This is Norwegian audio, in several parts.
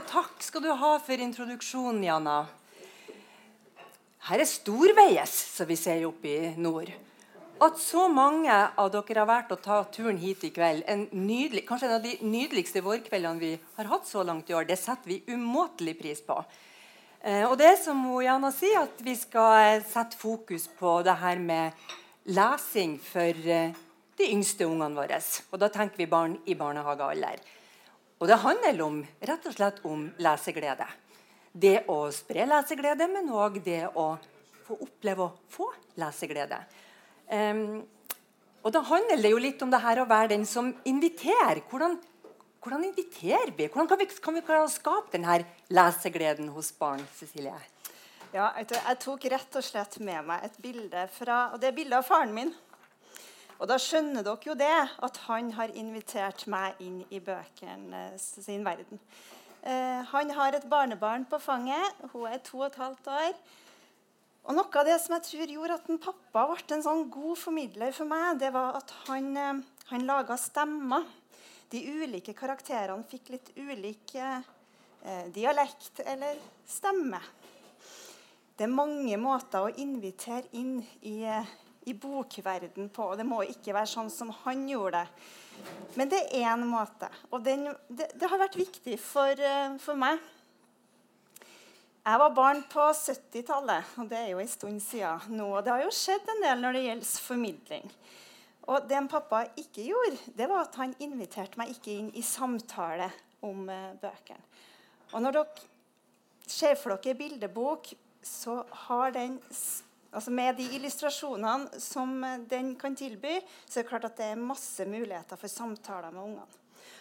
og takk skal du ha for introduksjonen, Jana. Her er storveies, som vi sier oppe i nord. At så mange av dere har valgt å ta turen hit i kveld, en nydelig, kanskje en av de nydeligste vårkveldene vi har hatt så langt i år, det setter vi umåtelig pris på. Eh, og det er som Jana sier, at vi skal sette fokus på det her med lesing for eh, de yngste ungene våre. Og da tenker vi barn i barnehagealder. Og det handler om, rett og slett om leseglede. Det å spre leseglede, men òg det å få oppleve å få leseglede. Um, og Da handler det jo litt om det her å være den som inviterer. Hvordan, hvordan inviterer vi? Hvordan kan vi, kan vi klare å skape denne lesegleden hos barn? Cecilie? Ja, jeg tok rett og slett med meg et bilde fra, og det er bildet av faren min. Og Da skjønner dere jo det, at han har invitert meg inn i bøkene sin verden. Eh, han har et barnebarn på fanget. Hun er to og et halvt år. Og Noe av det som jeg tror gjorde at en pappa ble en sånn god formidler for meg, det var at han, eh, han laga stemmer. De ulike karakterene fikk litt ulik eh, dialekt eller stemme. Det er mange måter å invitere inn i, eh, i bokverden på. og Det må ikke være sånn som han gjorde det. Men det er én måte, og den, det, det, har vært viktig for, eh, for meg. Jeg var barn på 70-tallet, og det er jo en stund siden nå. Og det har jo skjedd en del når det gjelder formidling. Og det en pappa ikke gjorde, det var at han inviterte meg ikke inn i samtale om uh, bøkene. Og når dere ser for dere bildebok, så har den altså Med de illustrasjonene som uh, den kan tilby, så er det klart at det er masse muligheter for samtaler med ungene.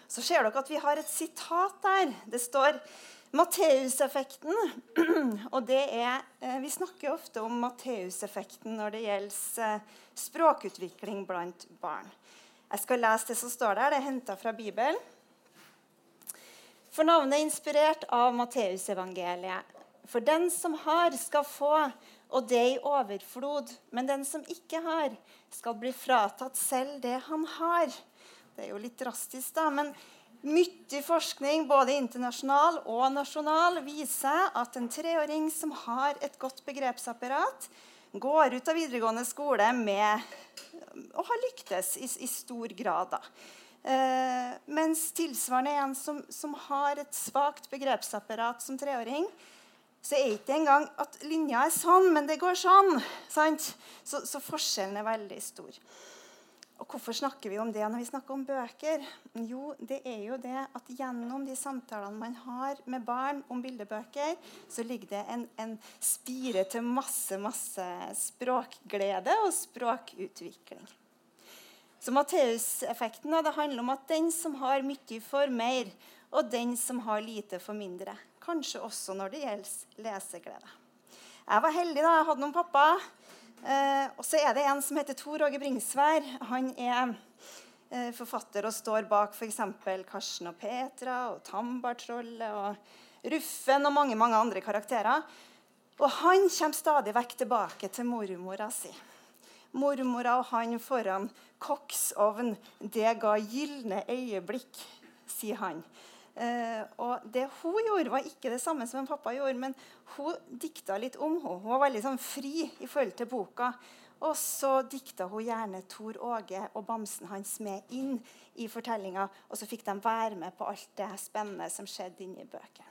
Så ser dere at vi har et sitat der. Det står Matteuseffekten, og det er eh, Vi snakker ofte om Matteuseffekten når det gjelder eh, språkutvikling blant barn. Jeg skal lese det som står der. Det er henta fra Bibelen. For navnet er inspirert av Matteusevangeliet. For den som har, skal få, og det i overflod. Men den som ikke har, skal bli fratatt selv det han har. Det er jo litt drastisk, da. men Mye forskning, både internasjonal og nasjonal, viser at en treåring som har et godt begrepsapparat, går ut av videregående skole med og har lyktes i, i stor grad. Eh, mens tilsvarende en som, som har et svakt begrepsapparat som treåring, så er ikke engang at linja er sånn, men det går sånn. Så, så forskjellen er veldig stor. Og Hvorfor snakker vi om det når vi snakker om bøker? Jo, det er jo det at gjennom de samtalene man har med barn om bildebøker, så ligger det en, en spire til masse, masse språkglede og språkutvikling. Så Matteuseffekten handler om at den som har mye, får mer, og den som har lite, får mindre. Kanskje også når det gjelder leseglede. Jeg var heldig. da, Jeg hadde noen pappa Eh, og så er det en som heter Tor Åge Bringsvær. Han er eh, forfatter og står bak f.eks. Karsten og Petra og Tambartrollet og Ruffen og mange, mange andre karakterer. Og han kommer stadig vekk tilbake til mormora si. Mormora og han foran koksovn, det ga gylne øyeblikk, sier han. Uh, og det hun gjorde, var ikke det samme som en pappa gjorde, men hun dikta litt om henne. Hun var veldig sånn fri i forhold til boka. Og så dikta hun gjerne Tor Åge og bamsen hans med inn i fortellinga. Og så fikk de være med på alt det spennende som skjedde inni bøkene.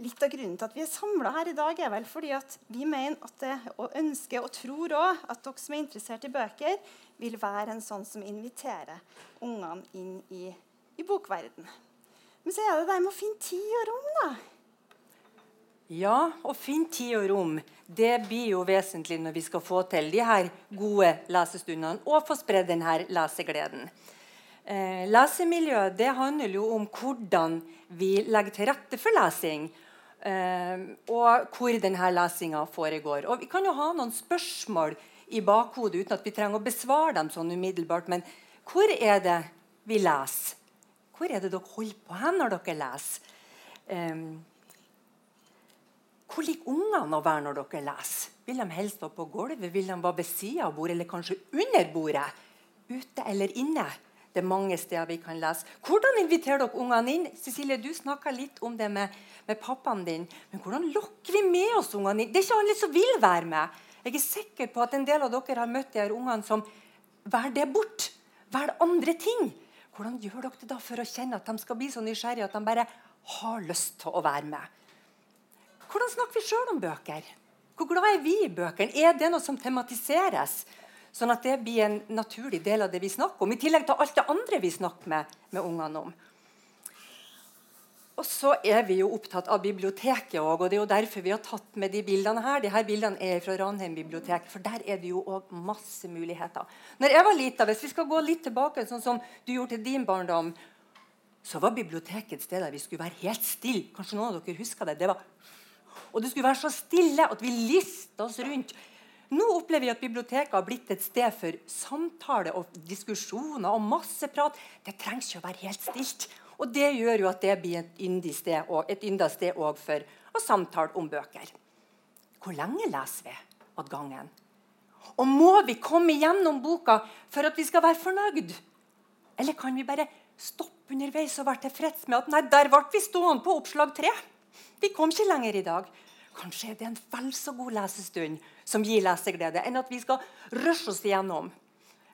Litt av grunnen til at vi er samla her i dag, er vel fordi at vi mener at det, og ønsker og tror òg at dere som er interessert i bøker, vil være en sånn som inviterer ungene inn i, i bokverden. Men så er det det med å finne tid og rom, da. Ja, å finne tid og rom det blir jo vesentlig når vi skal få til de her gode lesestundene og få spredd denne lesegleden. Eh, lesemiljø det handler jo om hvordan vi legger til rette for lesing. Eh, og hvor denne lesinga foregår. Og Vi kan jo ha noen spørsmål i bakhodet uten at vi trenger å besvare dem sånn umiddelbart. Men hvor er det vi leser? Hvor er det dere holder på hen når dere leser? Um, hvor liker ungene å være når dere leser? Vil de helst være på gulvet? Vil de være ved sida av bordet, eller kanskje under bordet? Ute eller inne? Det er mange steder vi kan lese. Hvordan inviterer dere ungene inn? Cecilie, Du snakka litt om det med, med, pappaen din. Men hvordan lokker vi med oss ungene inn? Det er ikke alle som vil være med. Jeg er sikker på at en del av dere har møtt de her ungene som velger det bort. Velger andre ting. Hvordan gjør dere det da for å kjenne at de skal bli så nysgjerrige at de bare har lyst til å være med? Hvordan snakker vi sjøl om bøker? Hvor glad er vi i bøkene? Er det noe som tematiseres? Sånn at det blir en naturlig del av det vi snakker om, i tillegg til alt det andre vi snakker med, med ungene om. Og så er vi jo opptatt av biblioteket òg, og det er jo derfor vi har tatt med de bildene her. De her bildene er fra Ranheim bibliotek, for der er det jo òg masse muligheter. Når jeg var lita, Hvis vi skal gå litt tilbake, sånn som du gjorde til din barndom, så var biblioteket et sted der vi skulle være helt stille. Kanskje noen av dere husker det. det var, og det skulle være så stille at vi lista oss rundt. Nå opplever vi at biblioteket har blitt et sted for samtale og diskusjoner og masse prat. Det trengs ikke å være helt stilt. Og det gjør jo at det blir et yndig sted, og et ynda sted òg for å samtale om bøker. Hvor lenge leser vi av gangen? Og må vi komme gjennom boka for at vi skal være fornøyd? Eller kan vi bare stoppe underveis og være tilfreds med at nei, der ble vi stående på oppslag tre? Vi kom ikke lenger i dag. Kanskje er det en vel så god lesestund som gir leseglede, enn at vi skal rushe oss igjennom.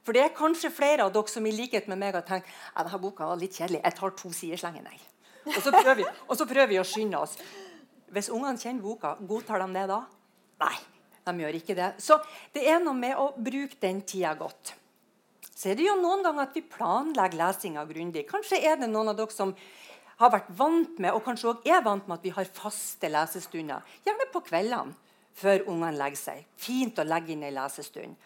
For det er kanskje flere av dere som i likhet med meg har tenkt at boka var litt kjedelig. Jeg tar to sider slenger nei. Og så, prøver vi, og så prøver vi å skynde oss. Hvis ungene kjenner boka, godtar de det da? Nei, de gjør ikke det. Så det er noe med å bruke den tida godt. Så er det jo noen ganger at vi planlegger lesinga grundig. Kanskje er det noen av dere som har vært vant med og kanskje også er vant med at vi har faste lesestunder. Gjerne på kveldene før ungene legger seg. Fint å legge inn ei lesestund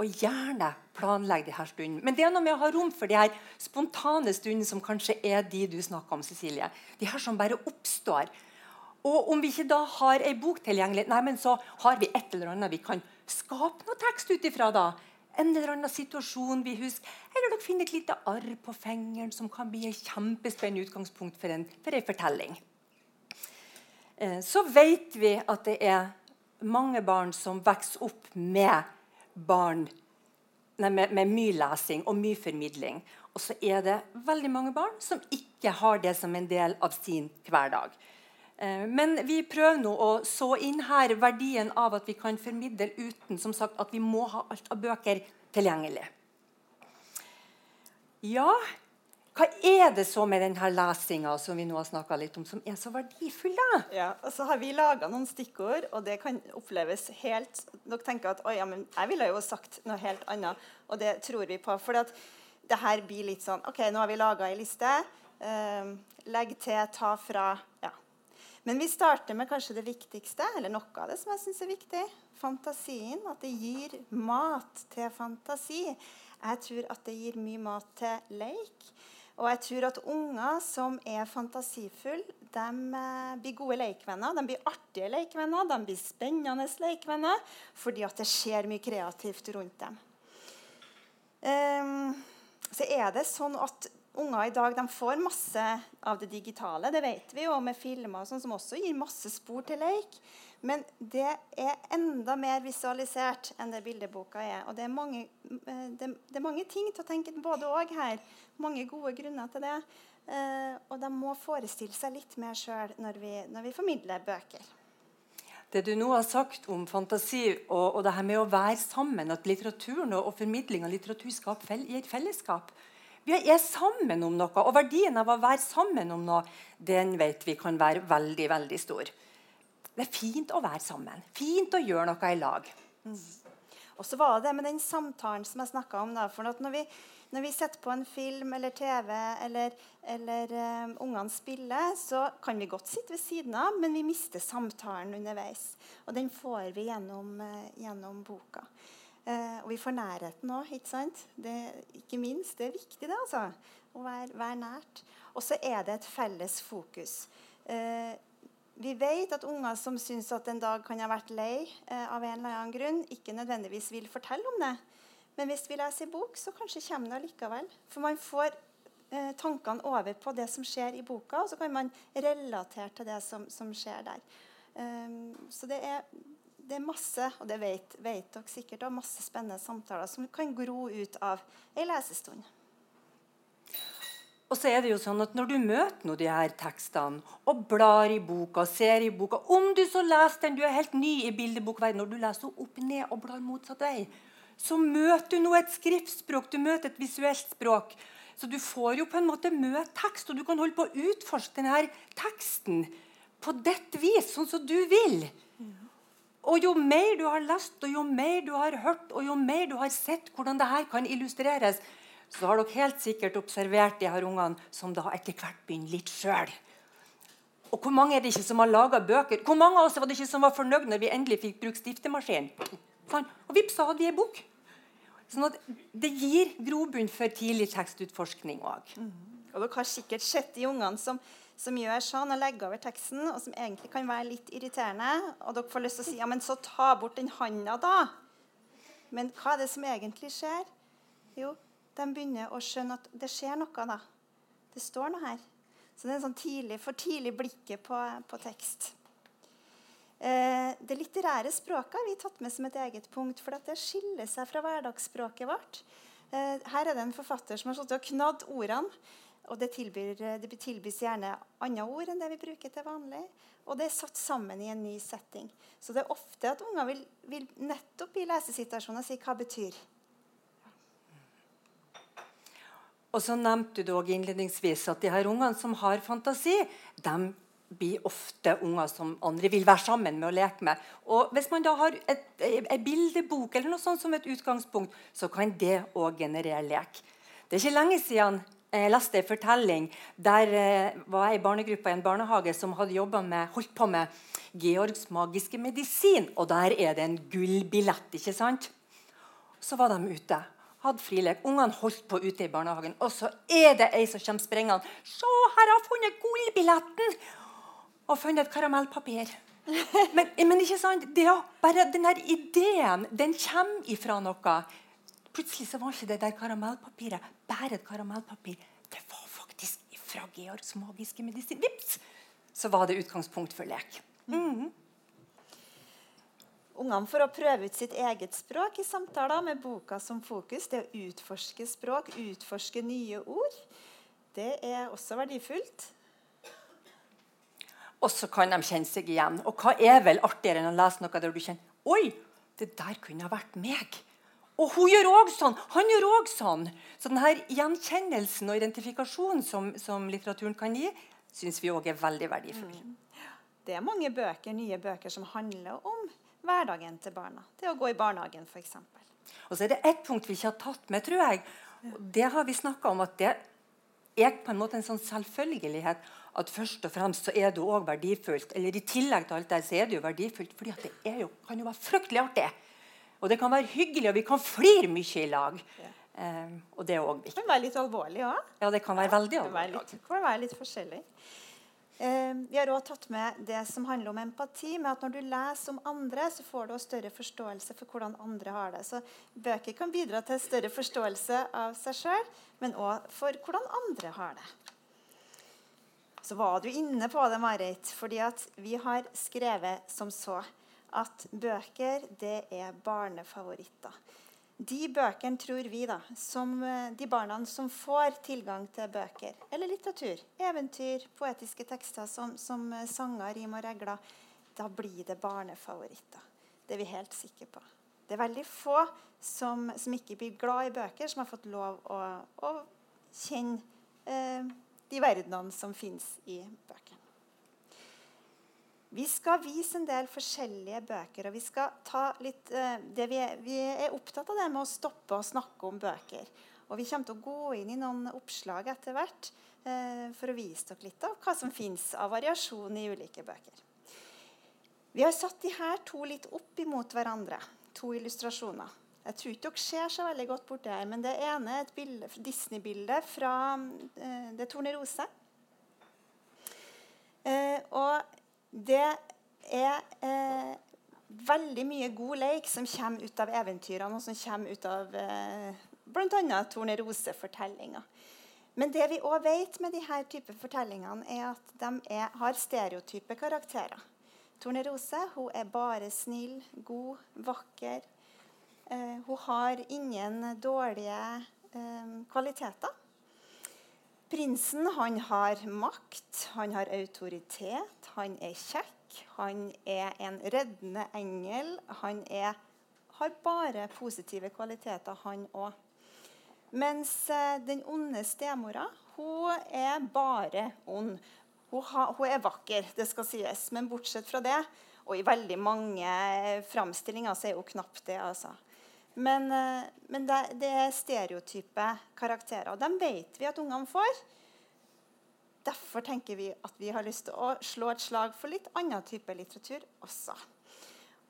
og gjerne planlegge de her stundene. Men det er noe med å ha rom for de her spontane stundene som kanskje er de du snakker om. Cecilie. De her som bare oppstår. Og om vi ikke da har ei bok tilgjengelig, nei, men så har vi et eller annet vi kan skape noe tekst ut ifra. da. En eller annen situasjon vi husker. Eller dere finner et lite arr på fingeren som kan bli et kjempespennende utgangspunkt for en, for en fortelling. Eh, så vet vi at det er mange barn som vokser opp med barn nei, med, med, mye lesing og mye formidling. Og så er det veldig mange barn som ikke har det som en del av sin hverdag. Eh, men vi prøver nå å så inn her verdien av at vi kan formidle uten som sagt, at vi må ha alt av bøker tilgjengelig. Ja, hva er det så med denne lesinga som vi nå har litt om, som er så verdifull? da? Ja, og så har vi laga noen stikkord, og det kan oppleves helt Dere tenker at ja, men jeg ville jo sagt noe helt annet, og det tror vi på. For det her blir litt sånn OK, nå har vi laga ei liste. Eh, legg til, ta fra. Ja. Men vi starter med kanskje det viktigste, eller noe av det som jeg syns er viktig. Fantasien. At det gir mat til fantasi. Jeg tror at det gir mye mat til leik. Og jeg tror at unger som er fantasifulle, de eh, blir gode leikvenner. De blir artige leikvenner, de blir spennende leikvenner, fordi at det skjer mye kreativt rundt dem. Um, så er det sånn at Unger i dag de får masse av det digitale, det vet vi jo, med filmer sånn, som også gir masse spor til leik. Men det er enda mer visualisert enn det bildeboka er. Og det er mange, eh, det, det er mange ting til å tenke både òg her. Mange gode grunner til det. Eh, og de må forestille seg litt mer sjøl når, når, vi formidler bøker. Det du nå har sagt om fantasi og, og det her med å være sammen, at litteraturen og, og formidling av litteratur skaper et fellesskap Vi er sammen om noe, og verdien av å være sammen om noe, den vet vi kan være veldig, veldig stor. Det er fint å være sammen. Fint å gjøre noe i lag. Mm. Og så var det med den samtalen som jeg snakka om. Da, for når vi, når vi, setter på en film eller TV, eller, eller um, ungene spiller, så kan vi godt sitte ved siden av, men vi mister samtalen underveis. Og den får vi gjennom, uh, gjennom boka. Uh, og vi får nærheten òg, ikke sant? Det, ikke minst. Det er viktig, det, altså. Å være, være nært. Og så er det et felles fokus. Uh, vi vet at unger som syns at en dag kan ha vært lei eh, av en eller annen grunn, ikke nødvendigvis vil fortelle om det. Men hvis vi leser i bok, så kanskje kommer det likevel. For man får eh, tankene over på det som skjer i boka, og så kan man relatere til det som, som skjer der. Um, så det er, det er, masse, og det vet, vet dere sikkert, og masse spennende samtaler som kan gro ut av ei lesestund. Og så er det jo sånn at Når du møter nå de her tekstene og blar i boka, ser i boka Om du så leser den, du er helt ny i bildebokverdenen, når du leser opp ned og blar motsatt vei, så møter du nå et skriftspråk, du møter et visuelt språk. Så du får jo på en måte møte tekst, og du kan holde på å utforske denne teksten på ditt vis, sånn som du vil. Og jo mer du har lest, og jo mer du har hørt, og jo mer du har sett hvordan det her kan illustreres, så har dere helt sikkert observert de her ungene som da etter hvert begynner litt sjøl. Og hvor mange er det ikke som har laga bøker? Hvor mange av oss var det ikke som var fornøyd når vi endelig fikk bruke stiftemaskin? Sånn. Og vips, så hadde vi ei bok. Sånn at Det gir grobunn for tidlig tekstutforskning òg. Mm. Og dere har sikkert sett de ungene som, som, gjør sånn og legger over teksten, og som egentlig kan være litt irriterende. Og dere får lyst til å si ja, men så ta bort den handa, da. Men hva er det som egentlig skjer? Jo, de begynner å skjønne at det skjer noe. da. Det står noe her. Så det er en sånn tidlig, for tidlig blikket på, på tekst. Eh, det litterære språket har vi tatt med som et eget punkt, for det skiller seg fra hverdagsspråket vårt. Eh, her er det en forfatter som har og knadd ordene. Og det, tilbyr, det tilbys gjerne andre ord enn det vi bruker til vanlig. Og det er satt sammen i en ny setting. Så det er ofte at unger vil, vil nettopp i lesesituasjoner si hva det betyr Og så nevnte du også innledningsvis at de her ungene som har fantasi, de blir ofte unger som andre vil være sammen med og leke med. Og Hvis man da har ei bildebok eller noe sånt som et utgangspunkt, så kan det òg generere lek. Det er ikke lenge siden jeg leste en fortelling der eh, var jeg i barnegruppa i en barnehage som hadde med, holdt på med Georgs magiske medisin. Og der er det en gullbillett. ikke sant? Så var de ute hadde frilek. Ungene holdt på ute i barnehagen. Og så er det ei som kommer sprengende. 'Se, her har jeg funnet gullbilletten!' Og funnet et karamellpapir. Men, men, ikke sant? Det er bare den der ideen den kommer ifra noe. Plutselig så var ikke det der karamellpapiret bare et karamellpapir. Det var faktisk fra Georgs magiske medisin. Vips! Så var det utgangspunkt for lek. Mm -hmm ungene for å prøve ut sitt eget språk i samtaler med boka som fokus. Det å utforske språk, utforske nye ord. Det er også verdifullt. Og så kan de kjenne seg igjen. Og hva er vel artigere enn å lese noe der du kjenner Oi, det der kunne ha vært meg. Og hun gjør òg sånn. Han gjør òg sånn. Så denne gjenkjennelsen og identifikasjonen som, som litteraturen kan gi, syns vi òg er veldig verdifull. Mm. Det er mange bøker, nye bøker som handler om hverdagen til barna. Det å gå i barnehagen, f.eks. Og så er det ett punkt vi ikke har tatt med, tror jeg. Det har vi snakka om at det er på en måte en sånn selvfølgelighet at først og fremst så er det òg verdifullt. Eller i tillegg til alt det så er det jo verdifullt fordi at det jo, kan jo være fryktelig artig. Og det kan være hyggelig, og vi kan flire mye i lag. Um, og det er òg viktig. Det kan være litt alvorlig òg. Ja, det kan være veldig alvorlig. Det kan være litt forskjellig. Eh, vi har også tatt med det som handler om empati. med at Når du leser om andre, så får du større forståelse for hvordan andre har det. Så Bøker kan bidra til større forståelse av seg sjøl, men òg for hvordan andre har det. Så var du inne på det, Marit. fordi vi har skrevet som så at bøker det er barnefavoritter de bøkene tror vi, da, som eh, de barna som får tilgang til bøker eller litteratur, eventyr, poetiske tekster som, som eh, sanger, rim og regler, da blir det barnefavoritter. Det er vi helt sikre på. Det er veldig få som, som ikke blir glad i bøker, som har fått lov å, å kjenne eh, de verdenene som finnes i bøkene. Vi skal vise en del forskjellige bøker. og Vi skal ta litt, uh, vi, er, vi, er, opptatt av det med å stoppe og snakke om bøker. Og Vi kommer til å gå inn i noen oppslag etter hvert uh, for å vise dere litt av hva som fins av variasjon i ulike bøker. Vi har satt de her to litt opp imot hverandre. To illustrasjoner. Jeg tror ikke dere ser så veldig godt borti her, men det ene er et Disney-bilde fra uh, Det er Tornerose. Uh, og det er eh, veldig mye god leik som kommer ut av eventyrene, og som kommer ut av eh, bl.a. Tornerose-fortellinger. Men det vi òg vet med disse typer fortellingene, er at de er, har stereotype karakterer. Tornerose hun er bare snill, god, vakker. Eh, hun har ingen dårlige eh, kvaliteter. Prinsen han har makt, han har autoritet, han er kjekk, han er en reddende engel. Han er, har bare positive kvaliteter, han òg. Mens eh, den onde stemora hun er bare ond. Hun, er vakker, det skal sies, men bortsett fra det Og i veldig mange framstillinger så er hun knapt det. altså. Men, eh, men det, det, er stereotype karakterer. Og dem vet vi at ungene får. Derfor tenker vi at vi har lyst til å slå et slag for litt annen type litteratur også.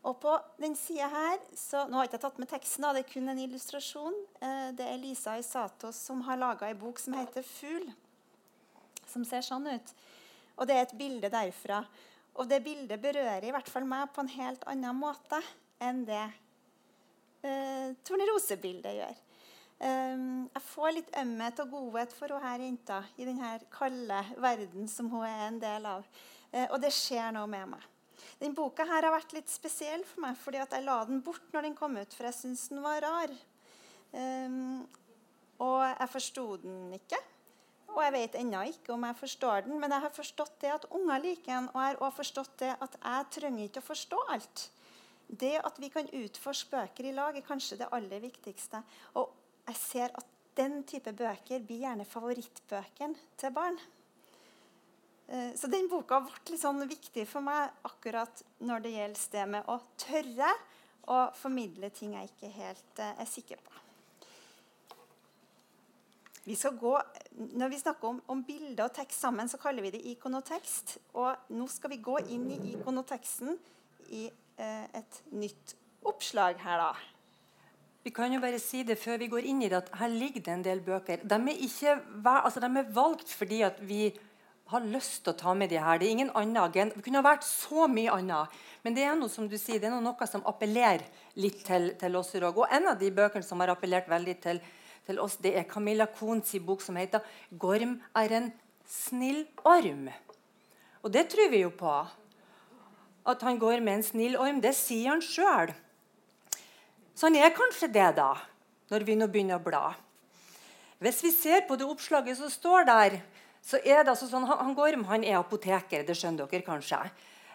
Og på den sida her så, Nå har jeg ikke tatt med teksten, det er kun en illustrasjon. Eh, det er Lisa Isatos som har laga ei bok som heter 'Fugl'. Som ser sånn ut. Og det er et bilde derfra. Og det bildet berører i hvert fall meg på en helt annen måte enn det eh, tornerosebildet gjør. Um, jeg får litt ømhet og godhet for henne her jenta i denne kalde verden som hun er en del av. Uh, og det skjer noe med meg. Den boka her har vært litt spesiell for meg, fordi jeg la den bort når den kom ut, for jeg syntes den var rar. Um, og jeg forsto den ikke. Og jeg vet ennå ikke om jeg forstår den, men jeg har forstått det at unger liker den. Og jeg har også forstått det at jeg trenger ikke å forstå alt. Det at vi kan utforske bøker i lag, er kanskje det aller viktigste. Og jeg ser at den type bøker blir gjerne favorittbøkene til barn. Eh, så den boka ble litt sånn viktig for meg akkurat når det gjelder det med å tørre å formidle ting jeg ikke helt eh, er sikker på. Vi gå, når vi snakker om, om bilder og tekst sammen, så kaller vi det ikonotekst. Og nå skal vi gå inn i ikonoteksten i et nytt oppslag her, da. Vi kan jo bare si det før vi går inn i det, at her ligger det en del bøker. De er, ikke, altså de er valgt fordi at vi har lyst til å ta med de her. Det er ingen annen agenda. Det kunne ha vært så mye annet. Men det er noe som du sier, det er noe som appellerer litt til, til oss òg. Og en av de bøkene som har appellert veldig til, til oss, det er Camilla Kohns bok som heter 'Gorm er en snill orm'. Og det tror vi jo på. At han går med en snill orm, det sier han sjøl. Så han er kanskje det, da, når vi nå begynner å bla. Hvis vi ser på det oppslaget som står der, så er det altså sånn, han, Gorm han er apoteker, det skjønner dere kanskje.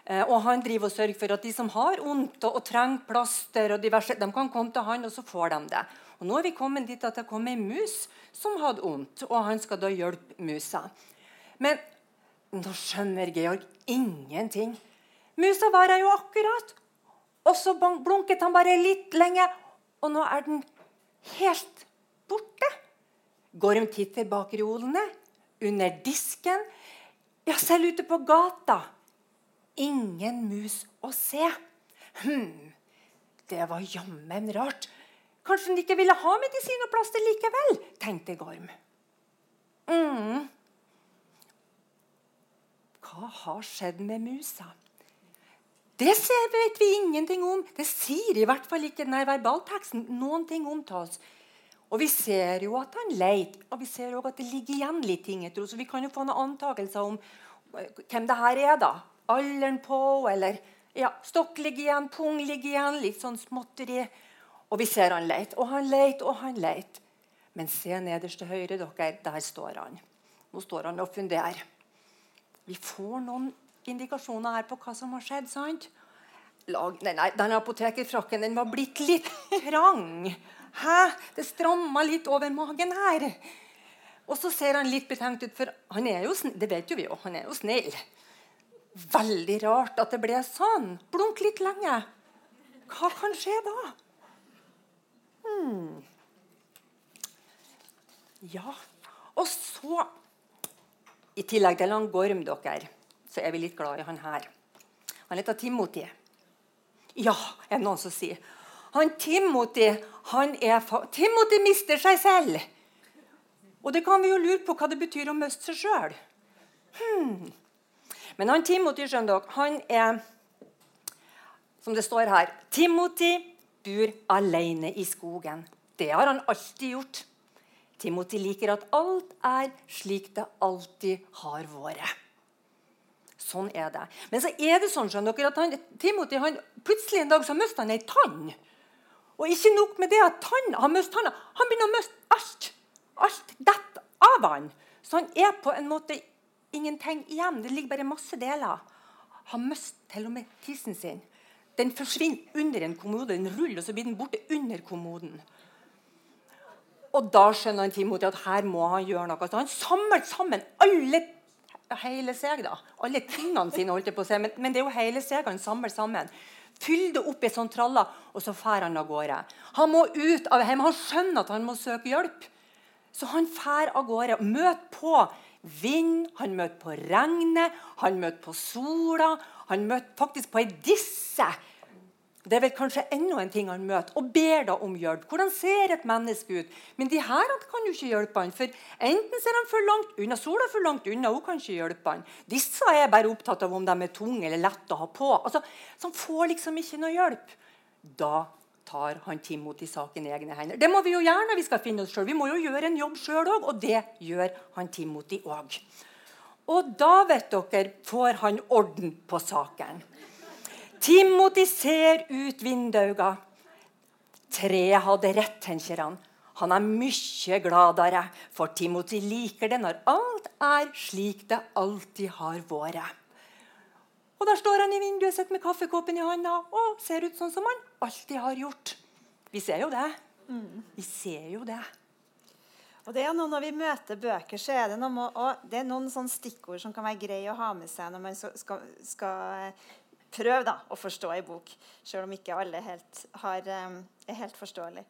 Eh, og han driver og sørger for at de som har vondt og, og, trenger plaster, og diverse, de kan komme til han, og så får de det. Og Nå er vi kommet dit at det kom ei mus som hadde vondt, og han skal da hjelpe musa. Men nå skjønner Georg ingenting. Musa var her jo akkurat. Og så blunket han bare litt lenge, og nå er den helt borte. Gorm titter bak reolene, under disken, ja, selv ute på gata. Ingen mus å se. Hm, det var jammen rart. Kanskje den ikke ville ha medisin og plaster likevel, tenkte Gorm. Mm. Hva har skjedd med musa? Det vet vi ingenting om. Det sier i hvert fall ikke denne verbalteksten noen ting om til oss. Og vi ser jo at han leit, og vi ser også at det ligger igjen litt ting etter Så vi kan jo få noen antakelser om eh, hvem det her er. da. Alderen på, eller ja, stokk ligger igjen, pung ligger igjen, litt sånn småtteri. Og vi ser han leit, og han leit, og han leit. Men se nederst til høyre, dere. Der står han. Nå står han og funderer. Vi får noen indikasjoner her på hva som har skjedd. sant? Lag, nei, nei, Den apotekerfrakken den var blitt litt trang. Hæ? Det stramma litt over magen her. Og så ser han litt betenkt ut, for han er jo, det vet jo vi jo, han er jo snill. Veldig rart at det ble sånn. Blunk litt lenge. Hva kan skje da? Hmm. Ja. Og så, i tillegg til han Gorm, dere så er vi litt glad i han her. Han heter Timothy. Ja, er det noen som sier. Han Timothy han er Timothy mister seg selv. Og det kan vi jo lure på hva det betyr å miste seg sjøl. Hmm. Men han Timothy skjønner dere, han er Som det står her Timothy bor alene i skogen. Det har han alltid gjort. Timothy liker at alt er slik det alltid har vært. Sånn er det. Men så er det sånn skjønner dere, at han, Timothy han, plutselig en dag så mister han ei tann. Og ikke nok med det at tann, han mister tanna, han begynner å miste alt. Alt detter av han. Så han er på en måte ingenting igjen. Det ligger bare masse deler. Han mister til og med tissen sin. Den forsvinner under en kommode, den ruller, og så blir den borte under kommoden. Og da skjønner han Timothy at her må han gjøre noe. Så han samler sammen alle hele seg da, alle tingene sine, holdt jeg på å si, men, men det er jo hele seg han samler sammen. Fyll det opp i sånn tralle, og så drar han av gårde. Han må ut av hjemmet. Han skjønner at han må søke hjelp. Så han drar av gårde. Møter på vind, han møter på regnet, han møter på sola. Han møter faktisk på ei disse det er vel kanskje enda en ting han møter, og ber da om hjelp. Hvordan ser et menneske ut? Men de her kan jo ikke hjelpe han, for enten ser han for langt unna, sola er for langt unna, hun kan ikke hjelpe han. Disse er bare opptatt av om de er tunge eller lette å ha på. Altså, så han får liksom ikke noe hjelp. Da tar han Timothy saken i egne hender. Det må vi jo gjøre når vi skal finne oss sjøl. Vi må jo gjøre en jobb sjøl òg, og det gjør han Timothy òg. Og da vet dere, får han orden på saken. Timothy ser ut vinduene. Treet hadde rett, tenker han. Han er mye gladere, for Timothy liker det når alt er slik det alltid har vært. Og Der står han i vinduet sitt med kaffekoppen i hånda og ser ut sånn som han alltid har gjort. Vi ser jo det. Vi ser jo det. Og det er noe Når vi møter bøker, så er det, noe, det er noen stikkord som kan være greie å ha med seg når man skal, skal prøv da, å forstå ei bok, selv om ikke alle helt har, um, er helt forståelig.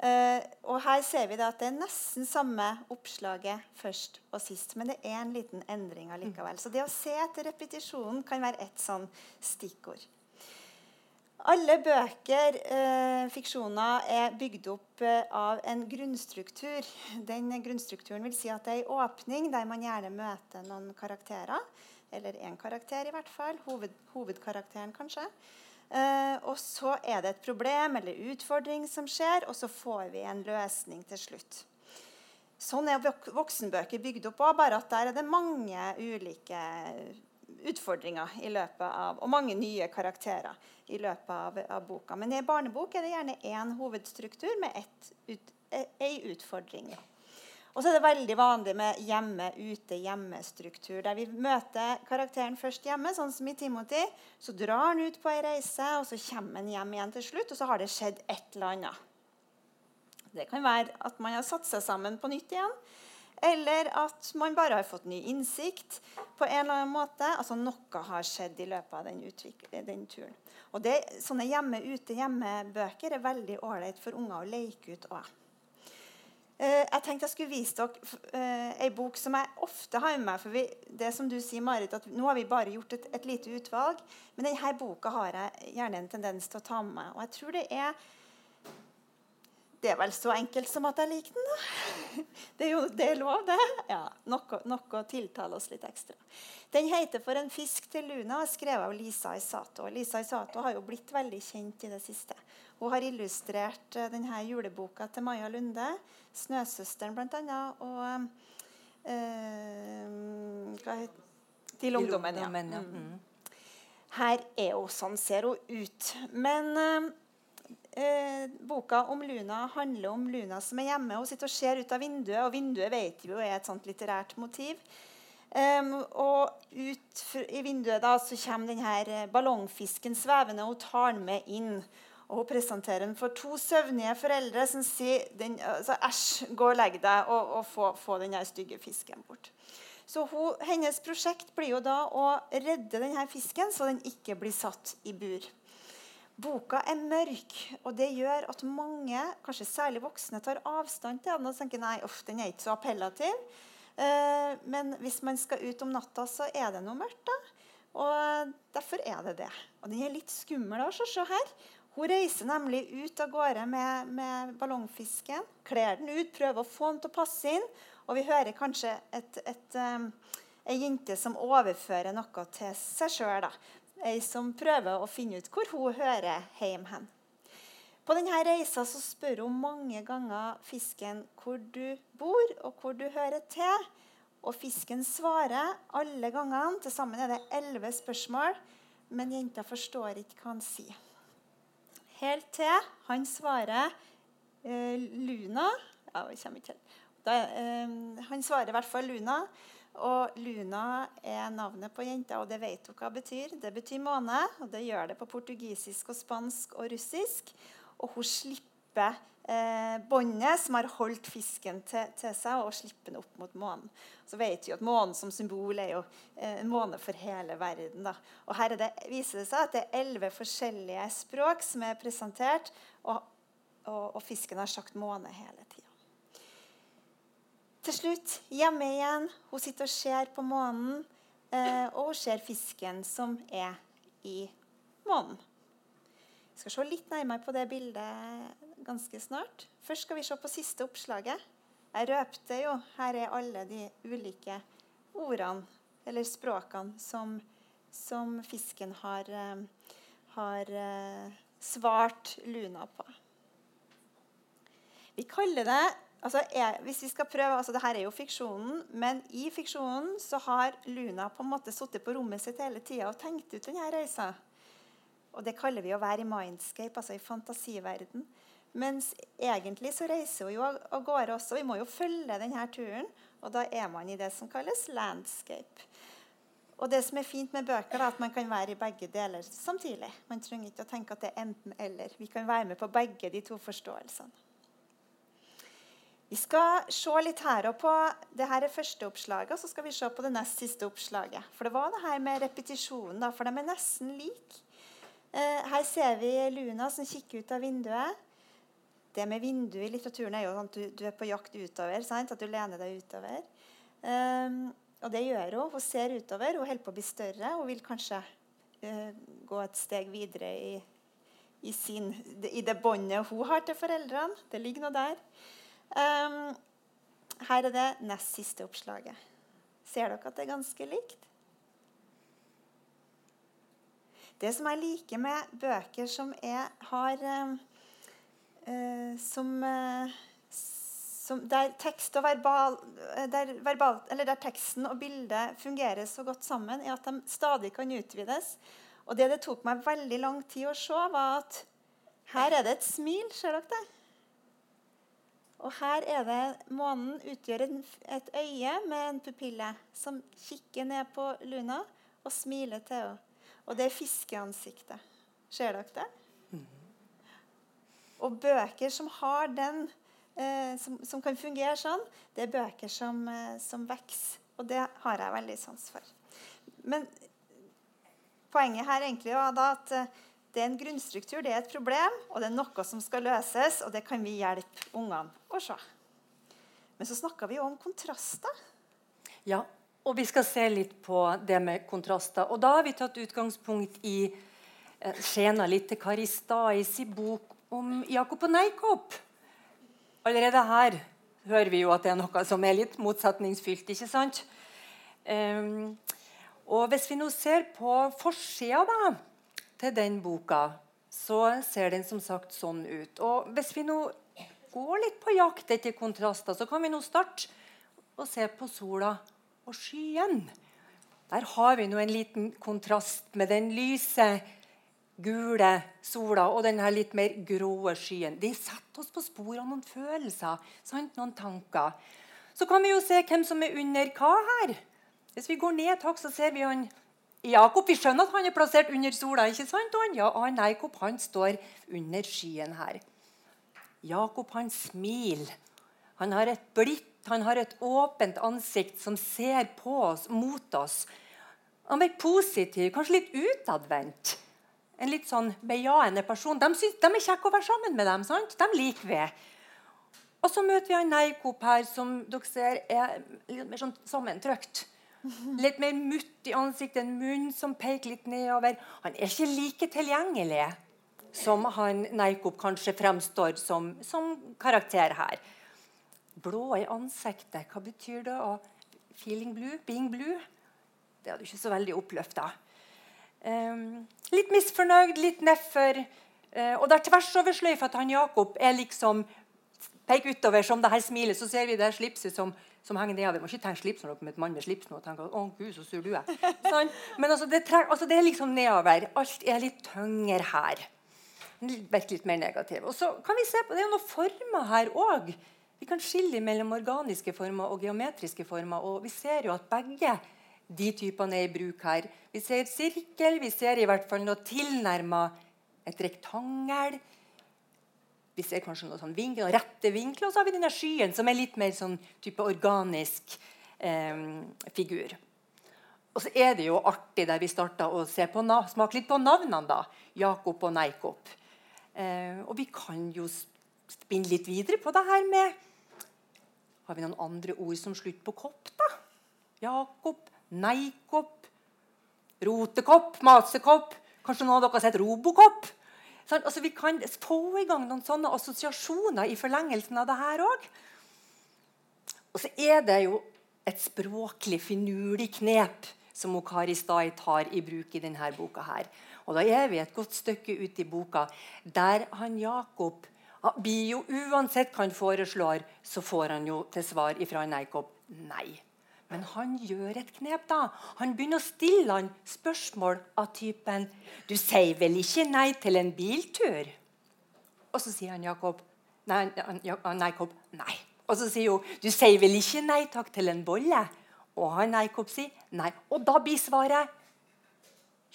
Uh, og Her ser vi da at det er nesten samme oppslaget først og sist, men det er en liten endring allikevel. Så det å se etter repetisjonen kan være et sånn stikkord. Alle bøker, eh, fiksjoner, er bygd opp eh, av en grunnstruktur. Den grunnstrukturen vil si at det er en åpning der man gjerne møter noen karakterer. Eller én karakter, i hvert fall. Hoved, hovedkarakteren, kanskje. Uh, og så er det et problem eller utfordring som skjer, og så får vi en løsning til slutt. Sånn er voksenbøker bygd opp òg, bare at der er det mange ulike utfordringer i løpet av, og mange nye karakterer i løpet av, av boka. Men i barnebok er det gjerne én hovedstruktur med ett ut, ei utfordring. Og så er det veldig vanlig med hjemme-ute-hjemme-struktur. Der vi møter karakteren først hjemme, sånn som i Timothy. Så drar han ut på ei reise, og så kommer han hjem igjen til slutt. Og så har det skjedd et eller annet. Det kan være at man har satt seg sammen på nytt igjen. Eller at man bare har fått ny innsikt på en eller annen måte. Altså Noe har skjedd i løpet av den, den turen. Og det, Sånne hjemme-ute-hjemme-bøker er veldig ålreit for unger å leke ut òg. Eh, jeg tenkte jeg skulle vise dere ei bok som jeg ofte har med meg. for vi, det som du sier, Marit, at Nå har vi bare gjort et, et, lite utvalg. Men denne boka har jeg gjerne en tendens til å ta med meg. Og jeg tror det er Det er vel så enkelt som at jeg liker den, da. Det er jo det er lov, det. Ja, Noe, noe tiltaler oss litt ekstra. Den heter 'For en fisk til Luna' og er skrevet av Lisa Isato. Lisa Isato har jo blitt veldig kjent i det siste. Hun har illustrert uh, denne juleboka til Maja Lunde. 'Snøsøsteren', bl.a. Og øh, hva heter Til ungdommen, ja. Mm. Her er hun sånn ser hun ut. Men uh, Eh, boka om Luna handler om Luna som er hjemme. Hun sitter og ser ut av vinduet, og vinduet vet vi jo er et sånt litterært motiv. Um, og ut i vinduet da, så kommer denne ballongfisken svevende, og hun tar den med inn. Og Hun presenterer den for to søvnige foreldre som sier altså, 'æsj, gå og legg deg', og, og få, få den stygge fisken bort. Så hun, Hennes prosjekt blir jo da å redde denne fisken, så den ikke blir satt i bur. Boka er mørk, og det gjør at mange, kanskje særlig voksne, tar avstand til den og tenker nei, uff, den er ikke så appellativ. Uh, men hvis man skal ut om natta, så er det noe mørkt. da. Og Derfor er det det. Og den er litt skummel. Også, se her. Hun reiser nemlig ut av gårde med, med ballongfisken. Kler den ut, prøver å få den til å passe inn. Og vi hører kanskje et, et, ei jente som overfører noe til seg sjøl. Ei som prøver å finne ut hvor hun hører hjemme hen. På denne reisa så spør hun mange ganger fisken hvor du bor, og hvor du hører til. Og fisken svarer alle gangene. Til sammen er det elleve spørsmål. Men jenta forstår ikke hva han sier. Helt til han svarer eh, Luna ja, ikke helt. Da, eh, han svarer i hvert fall Luna. Og Luna er navnet på jenta, og det vet hun hva det betyr. Det betyr måne, og det gjør det på portugisisk og spansk og russisk. Og hun slipper eh, båndet som har holdt fisken til, til, seg, og slipper den opp mot månen. Så vet vi at Månen som symbol er jo eh, måne for hele verden. Da. Og Her det, viser det seg at det er elleve forskjellige språk som er presentert, og, og, og fisken har sagt måne hele tida. Til slutt, hjemme igjen. Hun sitter og ser på månen, eh, og hun ser fisken som er i månen. Vi skal se litt nærmere på det bildet ganske snart. Først skal vi se på siste oppslaget. Jeg røpte jo Her er alle de ulike ordene, eller språkene, som, som fisken har, eh, har eh, svart Luna på. Vi kaller det altså, jeg, hvis vi skal prøve, altså Dette er jo fiksjonen, men i fiksjonen så har Luna på en måte sittet på rommet sitt hele tida og tenkt ut denne reisa. Og Det kaller vi å være i mindscape, altså i fantasiverden. Mens egentlig så reiser hun jo av gårde også. Vi må jo følge denne turen. Og da er man i det som kalles landscape. Og det som er fint med bøker, er at man kan være i begge deler samtidig. Man trenger ikke å tenke at det er enten-eller. Vi kan være med på begge de to forståelsene. Vi skal se litt her og på det her er første oppslaget, og så skal vi se på det nest siste oppslaget. For det var det her med repetisjonen, da, for de er nesten like. Eh, her ser vi Luna som kikker ut av vinduet. Det med vindu i litteraturen er jo sånn at du, du er på jakt utover. Sant? At du lener deg utover. Um, og det gjør hun. Hun ser utover. Hun holder på å bli større. Hun vil kanskje uh, gå et steg videre i, i, sin, i det båndet hun har til foreldrene. Det ligger noe der. Um, her er det nest siste oppslaget. Ser dere at det er ganske likt? Det som jeg liker med bøker som er, har uh, som, uh, som, Der tekst og verbal, eh, der, verbal, der teksten og bildet fungerer så godt sammen, er at de stadig kan utvides. Og det det tok meg veldig lang tid å se, var at her er det et smil. Ser dere det? Og her er det Månen utgjør et øye med en pupille som kikker ned på Luna og smiler til henne. Og det er fiskeansiktet. Ser dere det? Mm. Og bøker som har den, eh, som, som, kan fungere sånn, det er bøker som, eh, som vokser. Og det har jeg veldig sans for. Men poenget her egentlig var da at eh, det er en grunnstruktur, det er et problem, og det er noe som skal løses, og det kan vi hjelpe ungene å se. Men så snakka vi jo om kontraster. Ja, og vi skal se litt på det med kontraster. Og da har vi tatt utgangspunkt i eh, Skjena litt til Karistais i bok om Jakob og Neikop. Allerede her hører vi jo at det er noe som er litt motsetningsfylt. ikke sant? Um, og Hvis vi nå ser på forsida, da til den boka, så ser den som sagt sånn ut. Og Hvis vi nå går litt på jakt etter kontraster, så kan vi nå starte og se på sola og skyen. Der har vi nå en liten kontrast med den lyse, gule sola og den litt mer grå skyen. De setter oss på sporet av noen følelser, sant? noen tanker. Så kan vi jo se hvem som er under hva her. Hvis vi går ned takk, så ser vi han Jakob vi skjønner at han er plassert under sola. ikke sant? Og ja, han Jakob han står under skyen her. Jakob han smiler. Han har et blikk, han har et åpent ansikt som ser på oss, mot oss. Han er positiv, kanskje litt utadvendt. En litt sånn bejaende person. De, synes, de er kjekke å være sammen med dem. sant? De liker vi. Og så møter vi han Neikop her, som dere ser er litt mer sånn sammentrykt. Litt mer mutt i ansiktet, en munn som peker litt nedover. Han er ikke like tilgjengelig som han Neikop kanskje fremstår som, som karakter her. Blå i ansiktet, hva betyr det? Og feeling blue? Being blue? Det er du ikke så veldig oppløfta. Um, litt misfornøyd, litt nedfor. Uh, og der tvers over sløyfa til han Jakob er liksom peker utover som det her smilet, så ser vi det her slipset som som henger nedover. Vi må ikke tenke slips når dere møter mann med slips nå og tenke å gud, så sur du er. Sånn. Men altså det, altså det, er liksom nedover. Alt er litt tyngre her. Virker litt mer negativ. Og så kan vi se på, Det er noen former her òg Vi kan skille mellom organiske former og geometriske former. og Vi ser jo at begge de typene er i bruk her. Vi ser sirkel, vi ser i hvert fall noe tilnærma et rektangel. Vi ser kanskje noen sånn vinkler, noen rette vinkler, og så har vi denne skyen, som er litt mer sånn type organisk eh, figur. Og så er det jo artig der vi starta å smake litt på navnene. da, Jakob og Neikop. Eh, og vi kan jo spinne litt videre på det her med Har vi noen andre ord som slutter på kopp, da? Jakob, Neikop, rotekopp, masekopp. Kanskje noen av dere har sett Robokopp? Sånn, altså, vi kan få i gang noen sånne assosiasjoner i forlengelsen av det her òg. Og så er det jo et språklig finurlig knep som Kari Stai tar i bruk i denne boka. her. Og Da er vi et godt stykke ute i boka der han Jakob blir jo Uansett hva han foreslår, så får han jo til svar fra Neikob nei. Men han gjør et knep. da. Han begynner å stille han spørsmål av typen 'Du sier vel ikke nei til en biltur?' Og så sier han Jakob nei, Neikob nei. Og så sier hun 'Du sier vel ikke nei takk til en bolle?' Og han Jakob sier nei. Og da blir svaret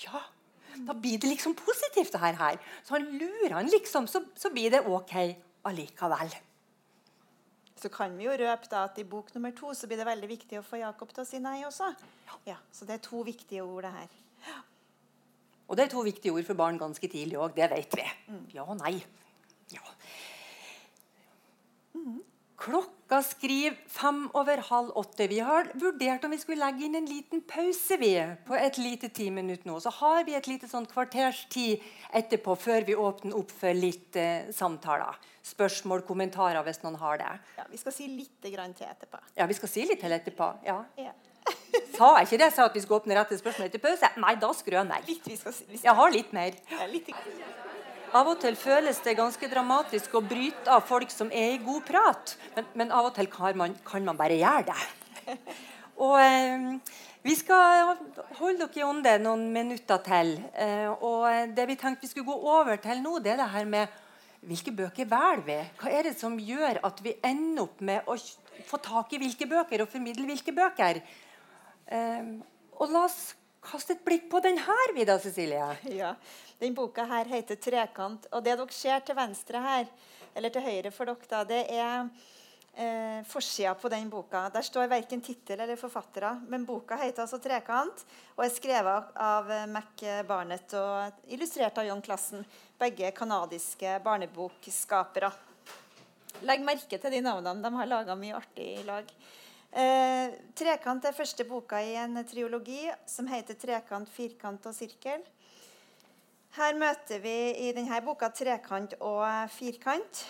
ja. Da blir det liksom positivt, det her. Så han lurer han liksom, så, så blir det OK allikevel. Så kan vi jo røpe da at i bok nummer to så blir det veldig viktig å få Jakob til å si nei også. Ja, Så det er to viktige ord, det her. Ja. Og det er to viktige ord for barn ganske tidlig òg. Det vet vi. Mm. Ja og nei. Ja. Mm. Klokka skriver fem over halv åtte. Vi har vurdert om vi skulle legge inn en liten pause vi, på et lite ti minutt nå. Så har vi et lite sånn kvarters tid etterpå før vi åpner opp for litt eh, samtaler. Spørsmål, kommentarer hvis noen har det. Ja, Vi skal si litt til etterpå. Ja, vi skal si litt til etterpå. ja. ja. sa jeg ikke det? Sa at vi skulle åpne rett til spørsmål etter pause? Nei, da skrøner jeg. Litt, vi skal, vi skal. Jeg har litt mer. Ja, litt. Av og til føles det ganske dramatisk å bryte av folk som er i god prat, men, men av og til kan man, kan man, bare gjøre det. Og eh, Vi skal holde dere i ånde noen minutter til. Eh, og Det vi tenkte vi skulle gå over til nå, det er det her med hvilke bøker velger vi? Hva er det som gjør at vi ender opp med å få tak i hvilke bøker og formidle hvilke bøker? Eh, og la oss kaste et blikk på den her, Vida Cecilie. Ja, den boka her heter 'Trekant'. Og det dere ser til venstre her, eller til høyre for dere, da, det er eh, forsida på den boka. Der står verken tittel eller forfattere. Men boka heter altså 'Trekant' og er skrevet av Mac Barnett og illustrert av John Klassen. Begge kanadiske barnebokskapere. Legg merke til de navnene. De har laga mye artig i lag. Eh, 'Trekant' er første boka i en triologi som heter 'Trekant, firkant og sirkel'. Her møter vi i denne boka trekant og firkant.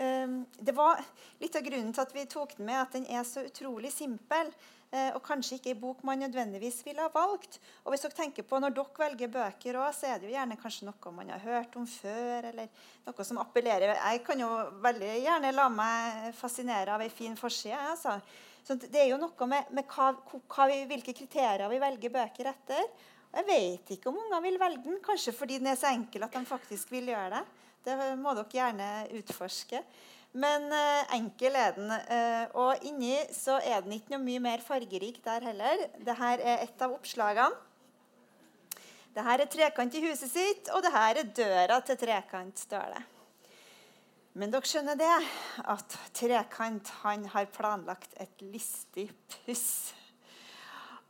Ehm, det var litt av grunnen til at vi tok den med, at den er så utrolig simpel. Eh, og kanskje ikke en bok man nødvendigvis ville ha valgt. Og hvis dere tenker på Når dere velger bøker, også, så er det jo gjerne kanskje noe man har hørt om før. eller noe som appellerer. Jeg kan jo veldig gjerne la meg fascinere av ei en fin forside. Altså. Så det er jo noe med, med hva, hva vi, hvilke kriterier vi velger bøker etter. Jeg vet ikke om unger vil velge den, kanskje fordi den er så enkel at de faktisk vil gjøre det. Det må dere gjerne utforske. Men eh, enkel er den. Eh, og inni så er den ikke noe mye mer fargerik der heller. Dette er et av oppslagene. Dette er trekant i huset sitt, og dette er døra til trekant, står det. Men dere skjønner det, at Trekant han har planlagt et listig puss.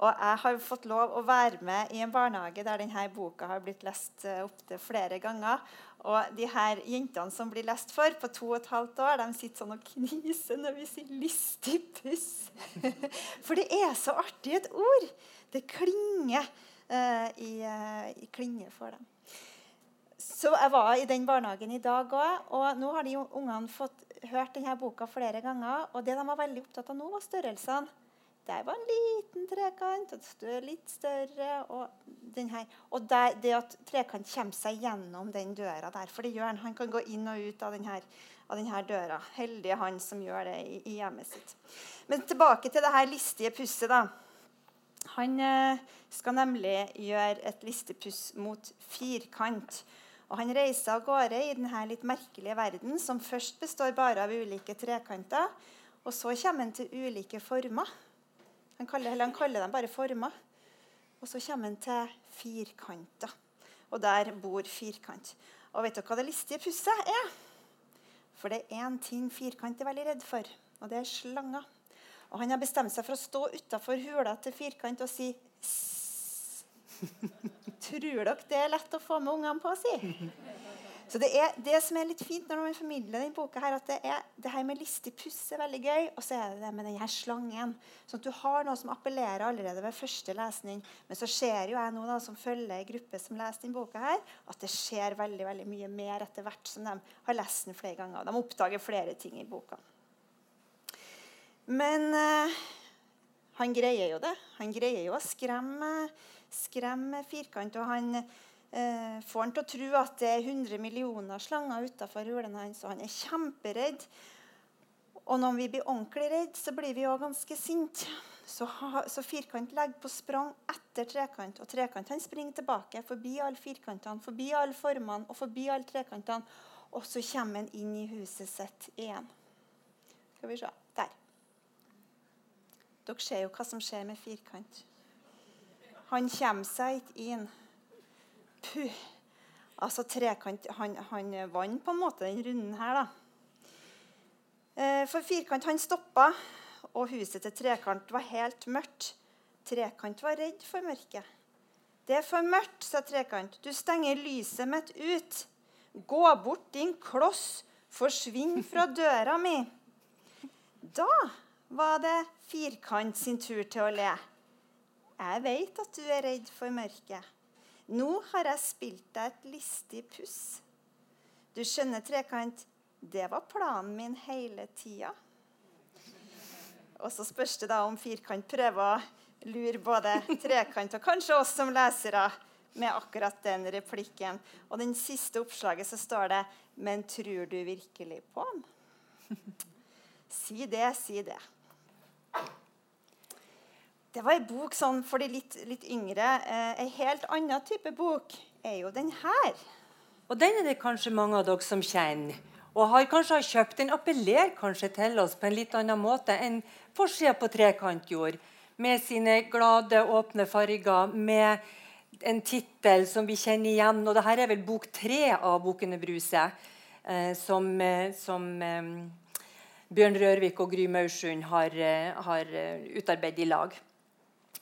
Og jeg har fått lov å være med i en barnehage der denne boka har blitt lest uh, opptil flere ganger. Og de her jentene som blir lest for, på to og et halvt år, de sitter sånn og kniser når vi sier 'lystig puss'. for det er så artig et ord! Det klinger uh, i, uh, i klinger for dem. Så jeg var i den barnehagen i dag òg, og nå har de ungene fått hørt denne boka flere ganger. Og det de var veldig opptatt av nå, var størrelsene. Der var en liten trekant, og litt større. Og, denne, og der, det at trekant kommer seg gjennom den døra der. For det gjør han. Han kan gå inn og ut av denne, av denne døra. Heldig han som gjør det i, i, hjemmet sitt. Men tilbake til det her listige pusset. da. Han eh, skal nemlig gjøre et listepuss mot firkant. Og Han reiser av gårde i denne litt merkelige verden, som først består bare av ulike trekanter. Og så kommer han til ulike former. Han kaller, han kaller dem bare former. Og så kommer han til firkanter. Og der bor firkant. Og vet dere hva det listige pusset er? For det er én ting firkant er veldig redd for, og det er slanger. Og han har bestemt seg for å stå utafor hula til firkant og si. Tror dere det er lett å få med ungene på å si? Så det er det som er litt fint når man formidler denne boka, her, at det, er, det her med listig puss er veldig gøy. Og så er det det med denne slangen. Sånn at du har noe som appellerer allerede ved første lesning. Men så ser jo jeg nå da, som følger en gruppe som leser denne boka, her, at det skjer veldig veldig mye mer etter hvert som de har lest den flere ganger. De oppdager flere ting i boka. Men eh, han greier jo det. Han greier jo å skremme, skremme firkant. og han eh, får han til å tro at det er 100 millioner slanger utafor hulen hans. Og han er kjemperedd. Og når vi blir ordentlig redd, så blir vi òg ganske sinte. Så, så, firkant legger på sprang etter trekant, og trekant han springer tilbake forbi alle firkantene, forbi alle formene og forbi alle trekantene. Og så kommer han inn i huset sitt igjen. Skal vi se. Der. Dere ser jo hva som skjer med firkant. Han kommer seg ikke inn. Puh. Altså trekant Han, han vant på en måte den runden her, da. Eh, for firkant han stoppa, og huset til trekant var helt mørkt. Trekant var redd for mørket. Det er for mørkt, sa trekant. Du stenger lyset mitt ut. Gå bort, din kloss. Forsvinn fra døra mi. Da var det firkant sin tur til å le. Jeg veit at du er redd for mørket. Nå har jeg spilt deg et listig puss. Du skjønner, Trekant, det var planen min hele tida. Og så spørs det da om Firkant prøver å lure både Trekant og kanskje oss som lesere med akkurat den replikken. Og den siste oppslaget så står det Men tror du virkelig på han? Si det, si det. Det var ei bok sånn for de litt, litt yngre. Eh, en helt annen type bok er jo den her. Og den er det kanskje mange av dere som kjenner. Og har kanskje har kjøpt den. Appellerer kanskje til oss på en litt annen måte enn forsida på Trekant gjorde. Med sine glade, åpne farger. Med en tittel som vi kjenner igjen. Og dette er vel bok tre av Bokene Bruse, eh, som, eh, som eh, Bjørn Rørvik og Gry Maursund har, eh, har eh, utarbeidet i lag.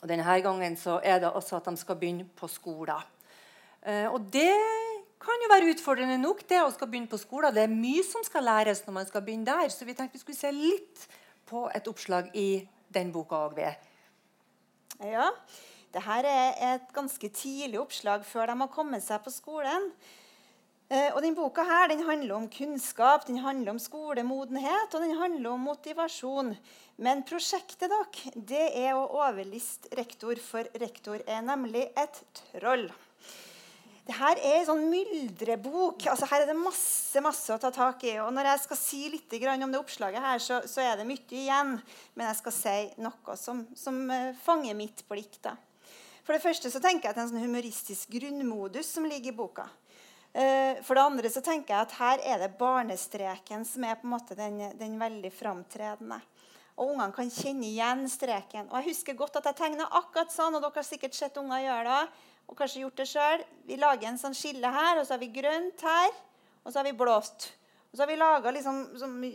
Og Denne gangen er det også at de skal begynne på skolen. Eh, og det kan jo være utfordrende nok. det å skal begynne på skolen. Det er mye som skal læres når man skal begynne der. Så vi tenkte vi skulle se litt på et oppslag i den boka òg. Ja. Dette er et ganske tidlig oppslag før de har kommet seg på skolen. Eh, og denne Boka her, den handler om kunnskap, den handler om skolemodenhet og den handler om motivasjon. Men prosjektet dere, det er å overliste rektor, for rektor er nemlig et troll. Dette er en sånn myldrebok. Altså, her er det masse masse å ta tak i. Og når jeg skal si litt om det oppslaget, her, så, så, er det mye igjen. Men jeg skal si noe som, som uh, fanger mitt blikk. Da. For det første så tenker jeg at det er en sånn humoristisk grunnmodus som ligger i boka. Eh, for det andre så tenker jeg at her er det barnestreken som er på en måte den, den veldig framtredende. Og ungene kan kjenne igjen streken. Og jeg husker godt at jeg tegna akkurat sånn, og dere har sikkert sett unger gjøre det. og kanskje gjort det selv. Vi lager en sånn skille her, og så har vi grønt her, og så har vi blått. Og så har vi laga liksom,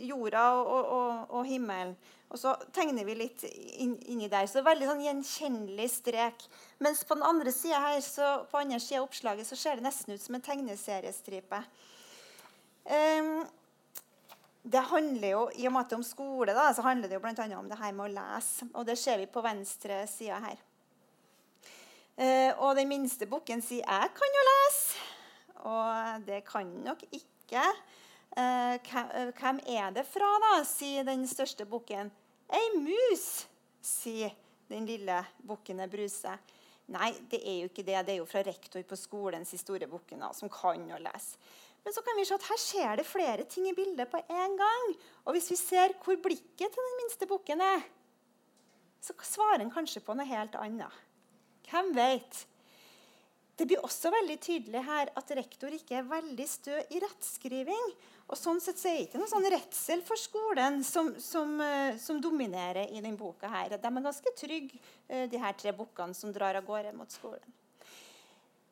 jorda og, og, og, og himmelen. Og så tegner vi litt inn, inni der. Så det er veldig sånn gjenkjennelig strek. Mens på den andre sida her, så, på andre sida av oppslaget så ser det nesten ut som en tegneseriestripe. Um, det handler jo, I og med at det er om skole, da, så handler det jo bl.a. om det her med å lese. Og det ser vi på venstre side her. Uh, og den minste bukken sier 'Jeg kan jo lese'. Og det kan nok ikke hvem er det fra, da? sier den største bukken. Ei mus, sier den lille bukken Bruse. Nei, det er jo ikke det. Det er jo fra rektor på skolens historiebukken som kan å lese. Men så kan vi se at her skjer det flere ting i bildet på en gang. Og hvis vi ser hvor blikket til den minste bukken er, så svarer han kanskje på noe helt annet. Hvem vet? Det blir også veldig tydelig her at rektor ikke er veldig stø i rettskriving. Og sånn sett så er det ikke noen sånn redsel for skolen som, som, uh, som dominerer i denne boka. her. De er ganske trygge, uh, de her tre bukkene som drar av gårde mot skolen.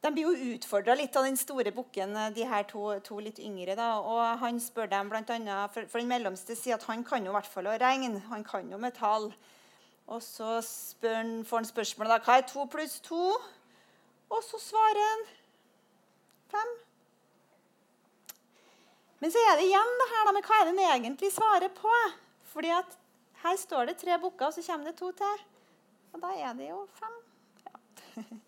De blir jo utfordra litt av den store bukken, eh, de her to, to litt yngre. Da. Og han spør dem blant annet, for, for den mellomste sier at han kan jo i hvert fall å regne. Han kan jo metall. Og så spør, får han spørsmålet da, hva er to pluss to? Og så svarer han fem. Men så er det igjen det her da, med hva er det han egentlig svarer på. Fordi at her står det tre bukker, og så kommer det to til. Og da er det jo fem. Ja.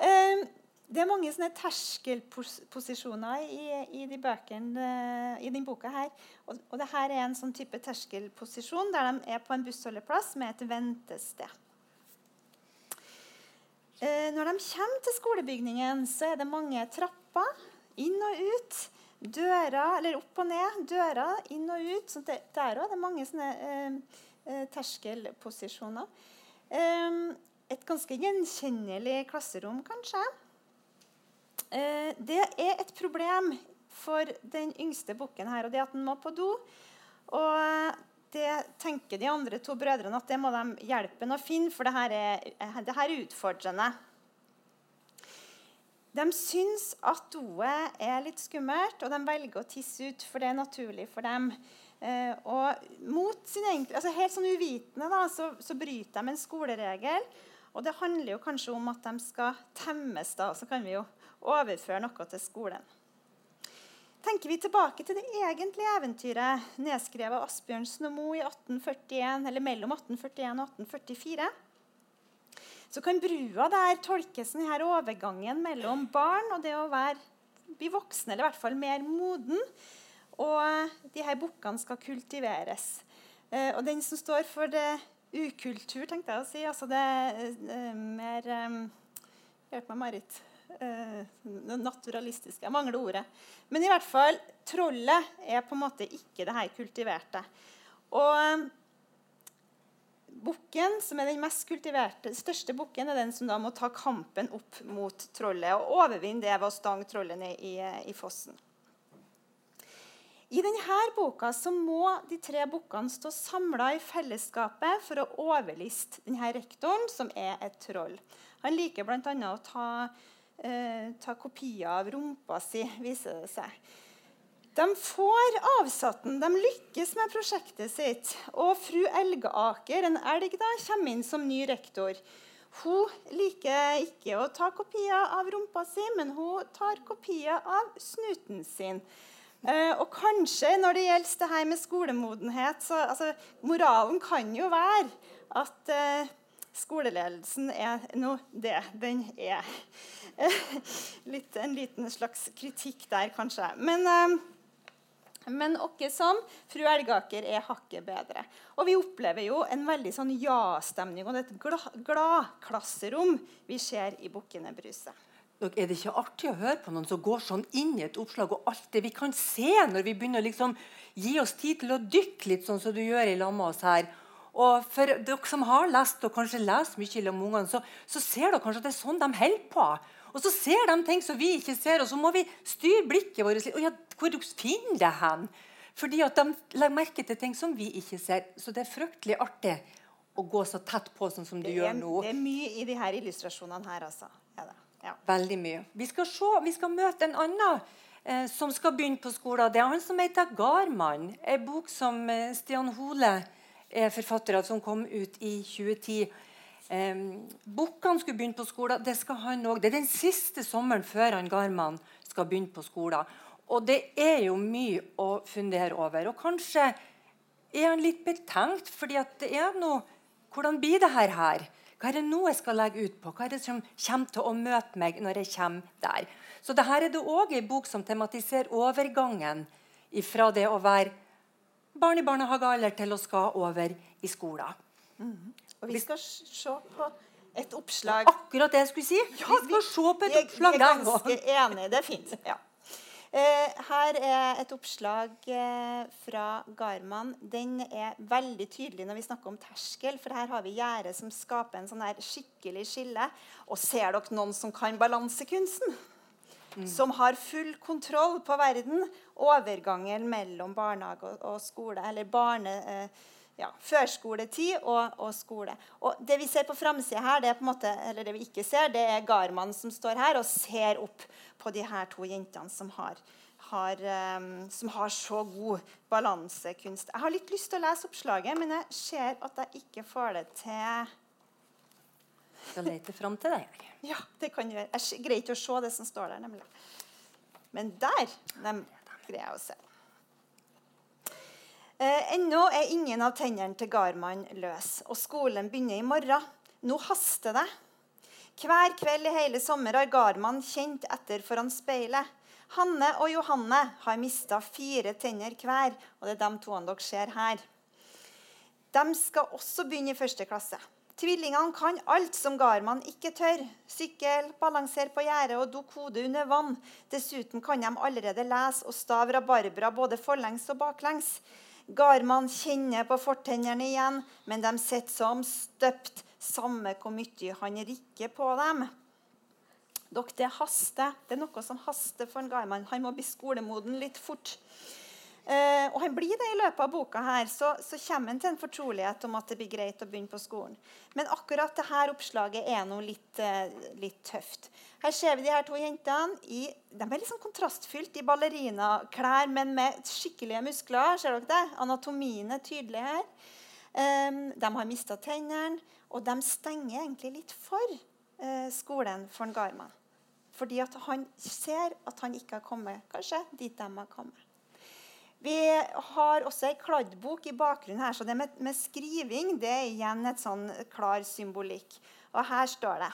Ehm, det er mange sånne terskelposisjoner i, i, de bøkene, i denne boka her. Og, og dette er en sånn type terskelposisjon der de er på en bussholdeplass med et ventested. Eh, når de kommer til skolebygningen, så er det mange trapper inn og ut. Dører, eller opp og ned. døra inn og ut. Så det, der òg er mange sånne eh, eh, terskelposisjoner. Eh, et ganske gjenkjennelig klasserom, kanskje. Eh, det er et problem for den yngste bukken her, og det at den må på do. Og det tenker de andre to brødrene at det må de hjelpe ham å finne, for det her, er, det her er utfordrende. De syns at doet er litt skummelt, og de velger å tisse ut, for det er naturlig for dem. Eh, og mot sin enkle, altså Helt sånn uvitende da, så, så, bryter de en skoleregel. Og det handler jo kanskje om at de skal temmes. da, Så kan vi jo overføre noe til skolen tenker vi tilbake til det egentlige eventyret nedskrevet av Asbjørnsen og i 1841, eller mellom 1841 og 1844. Så kan brua der tolkes denne overgangen mellom barn og det å være, bli voksen, eller i hvert fall mer moden. Og de her bukkene skal kultiveres. Eh, og den som står for det ukultur, tenkte jeg å si, altså det eh, mer eh, Hjelp meg, Marit eh, naturalistiske. Jeg mangler ordet. Men i hvert fall, trollet er på en måte ikke det her kultiverte. Og eh, bukken, som er den mest kultiverte, største bukken, er den som da må ta kampen opp mot trollet og overvinne det ved å stange trollet ned i, i fossen. I denne boka må de tre bukkene stå samla i fellesskapet for å overliste denne rektoren, som er et troll. Han liker bl.a. å ta eh, ta kopier av rumpa si, viser det seg. De får avsatt den, de lykkes med prosjektet sitt. Og fru Elgaker, en elg, da, kommer inn som ny rektor. Hun liker ikke å ta kopier av rumpa si, men hun tar kopier av snuten sin. Eh, og kanskje når det gjelder det her med skolemodenhet så altså, Moralen kan jo være at eh, skoleledelsen er nå det den er. Litt, en liten slags kritikk der, kanskje. Men, eh, men åkke som, fru Elgaker er hakket bedre. Og vi opplever jo en veldig sånn ja-stemning, og det er et glad-klasserom vi ser i Bukkene Bruse. Er det ikke artig å høre på noen som går sånn inn i et oppslag, og alt det vi kan se når vi begynner å liksom gi oss tid til å dykke litt, sånn som du gjør i lag med oss her? Og for dere som har lest og kanskje leser mye i ungene, så, så, ser dere kanskje at det er sånn de holder på. Og så ser de ting som vi ikke ser, og så må vi styre blikket vårt. Og ja, hvor finner det hen? Fordi at de legger merke til ting som vi ikke ser. Så det er fryktelig artig å gå så tett på sånn som du gjør nå. Det er mye i de her illustrasjonene her, altså. Ja, ja. Veldig mye. Vi skal, se, vi skal møte en annen eh, som skal begynne på skolen. Det er han som heter Garmann. En bok som eh, Stian Hole er forfatter av, som kom ut i 2010. Eh, Bukkene skulle begynne på skolen. Det skal han òg. Det er den siste sommeren før han Garman skal begynne på skolen. Og det er jo mye å fundere over. Og kanskje er han litt betenkt, fordi at det er noe Hvordan blir det her? Hva er det nå jeg skal legge ut på? Hva er det som kommer til å møte meg når jeg kommer der? Så dette er det òg ei bok som tematiserer overgangen fra det å være barn i barnehagealder til å skal over i skolen. Mm. Og vi skal se på et oppslag Akkurat det jeg skulle si. Ja, vi skal se på et oppslag der Jeg er ganske enig. Det er fint. Ja. Eh, her er et oppslag eh, fra Garman. Den er veldig tydelig når vi snakker om terskel. For her har vi gjerdet som skaper en sånn her skikkelig skille. Og ser dere noen som kan balansekunsten? Mm. Som har full kontroll på verden. Overgangen mellom barnehage og, og skole. Eller barne... Eh, ja, førskoletid og, og, skole. Og Det vi ser på framsida her, det er på en måte, eller det vi ikke ser, det er Garmann som står her og ser opp på de her to jentene som har, har, um, som har så god balansekunst. Jeg har litt lyst til å lese oppslaget, men jeg ser at jeg ikke får det til. Skal lete fram til deg. Ja, det kan gjøre. Jeg greier ikke å se det som står der. nemlig. Men der dem, greier jeg å se. Eh, ennå er ingen av tennene til Garman løs, og skolen begynner i morgen. Nå haster det. Hver kveld i hele sommer har Garman kjent etter foran speilet. Hanne og Johanne har mista fire tenner hver, og det er de to dere ser her. De skal også begynne i første klasse. Tvillingene kan alt som Garman ikke tør. Sykkel, balansere på gjerdet og dukke hodet under vann. Dessuten kan de allerede lese og stave rabarbra både forlengs og baklengs. Garman kjenner på fortennene igjen, men de sitter som støpt samme hvor mye han rikker på dem. Dere, det haster. Det er noe som haster for en Garman. Han må bli skolemoden litt fort. Uh, og han blir det i løpet av boka. her, så, så, kommer han til en fortrolighet om at det blir greit å begynne på skolen. Men akkurat dette oppslaget er noe litt, uh, litt, tøft. Her ser vi de her to jentene. I, de er liksom kontrastfylt i ballerinaklær, men med skikkelige muskler. Ser dere det? Anatomien er tydelig her. De har mista tennene. Og de stenger egentlig litt for eh, skolen for en Garman. Fordi han ser at han ikke har kommet kanskje dit de har kommet. Vi har også ei kladdbok i bakgrunnen her, så det med, med, skriving det er igjen et sånn klar symbolikk. Og her står det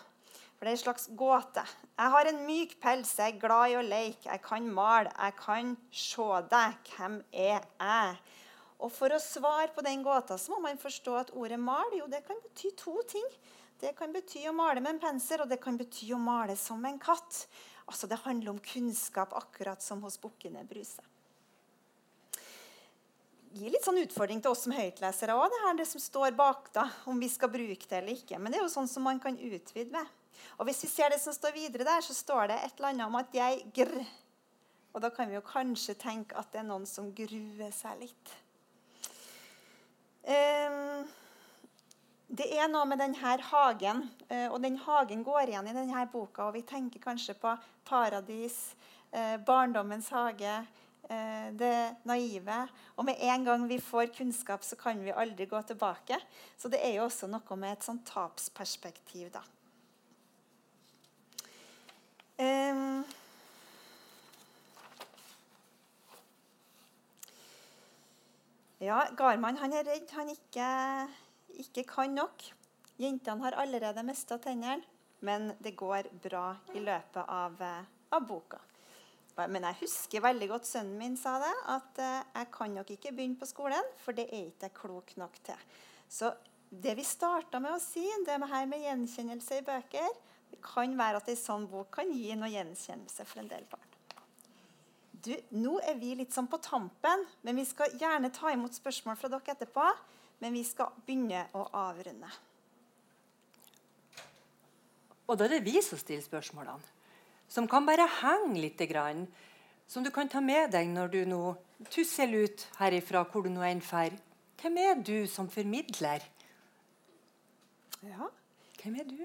for det er en slags gåte. Jeg har en myk pels, jeg er glad i å leke, jeg kan male, jeg kan se deg. Hvem er jeg? Og For å svare på den gåta så må man forstå at ordet 'mal' jo, det kan bety to ting. Det kan bety å male med en pensel, og det kan bety å male som en katt. Altså Det handler om kunnskap, akkurat som hos Bukkene Bruse. Gir litt sånn utfordring til oss som høytlesere òg, det her det som står bak, da, om vi skal bruke det eller ikke. Men det er jo sånn som man kan utvide med. Og Hvis vi ser det som står videre der, så står det et eller annet om at jeg grr. Og da kan vi jo kanskje tenke at det er noen som gruer seg litt. Um, det er noe med denne hagen, eh, og den hagen går igjen i denne boka. og Vi tenker kanskje på paradis, eh, barndommens hage, det naive. Og med en gang vi får kunnskap, så kan vi aldri gå tilbake. Så det er jo også noe med et sånn tapsperspektiv, da. Um, Ja, Garman han er redd han ikke, ikke kan nok. Jentene har allerede mista tennene, men det går bra i løpet av, av, boka. Men jeg husker veldig godt sønnen min sa det, at eh, jeg kan nok ikke begynne på skolen, for det er ikke jeg klok nok til. Så det vi starta med å si, det her med gjenkjennelse i bøker, det kan være at en sånn bok kan gi noe gjenkjennelse for en del barn. Du, nå er vi litt sånn på tampen, men vi skal gjerne ta imot spørsmål fra dere etterpå. Men vi skal begynne å avrunde. Og da er det vi som stiller spørsmålene. Som kan bare henge litt. Grann, som du kan ta med deg når du nå tusser ut herifra, hvor du nå enn drar. Hvem er du som formidler? Ja. Hvem er du?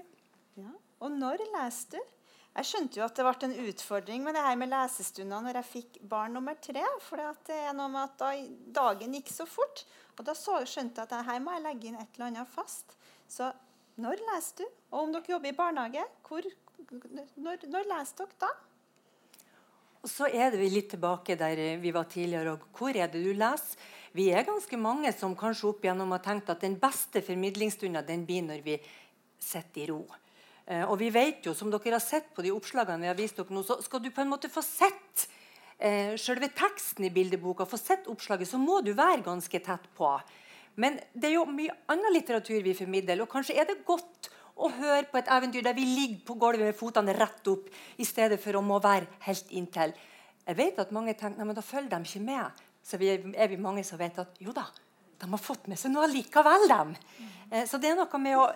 Ja. Og når leser du? Jeg skjønte jo at det ble en utfordring med det her med lesestunder når jeg fikk barn nummer tre. For det er noe med at da, dagen gikk så fort. Og da så, skjønte jeg at her må jeg legge inn et eller annet fast. Så når leser du? Og om dere jobber i barnehage, hvor, når, når leser dere da? Og så er det vi litt tilbake der vi var tidligere. og Hvor er det du leser? Vi er ganske mange som kanskje opp igjennom har tenkt at den beste formidlingsstunda den blir når vi sitter i ro. Eh, og vi vet jo, som dere har sett på de oppslagene vi har vist dere nå, så skal du på en måte få sett eh, selve teksten i bildeboka, få sett oppslaget, så må du være ganske tett på. Men det er jo mye annen litteratur vi formidler, og kanskje er det godt å høre på et eventyr der vi ligger på gulvet med fotene rett opp, i stedet for å må være helt inntil. Jeg vet at mange tenker men da følger de ikke med. Så vi er vi mange som vet at jo da, de har fått med seg noe likevel. Dem. Eh, så det er noe med å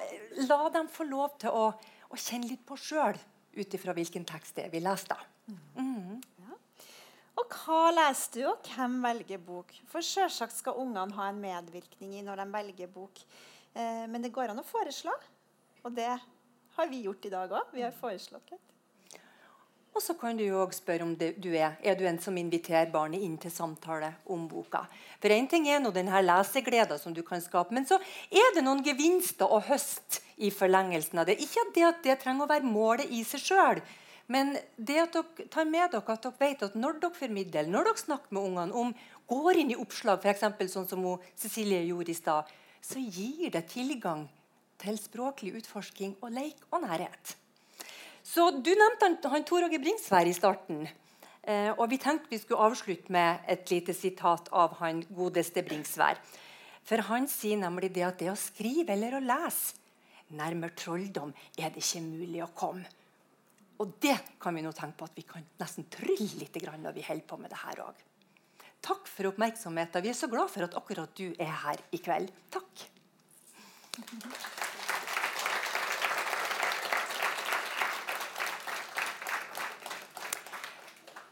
la dem få lov til å, å kjenne litt på sjøl ut ifra hvilken tekst det er vi leser. Mm. Ja. Og hva leser du, og hvem velger bok? For selvsagt skal ungene ha en medvirkning i når de velger bok. Eh, men det går an å foreslå, og det har vi gjort i dag òg. Vi har foreslått litt. Og så kan du jo også spørre om du er er du en som inviterer barnet inn til samtale om boka. For Én ting er nå denne lesegleden som du kan skape, men så er det noen gevinster å høste i forlengelsen av det. Ikke det, at det trenger å være målet i seg sjøl, men det at dere tar med dere at dere vet at når dere formidler, når dere snakker med ungene om går inn i oppslag, f.eks. sånn som Cecilie gjorde i stad, så gir det tilgang til språklig utforsking og leik og nærhet. Så Du nevnte han, han Tor Åge Bringsvær i starten. Eh, og Vi tenkte vi skulle avslutte med et lite sitat av han godeste Bringsvær. For Han sier nemlig det at det å skrive eller å lese nærmere trolldom er det ikke mulig å komme. Og det kan vi nå tenke på at vi kan nesten trylle litt når vi holder på med det her òg. Takk for oppmerksomheten. Vi er så glad for at akkurat du er her i kveld. Takk.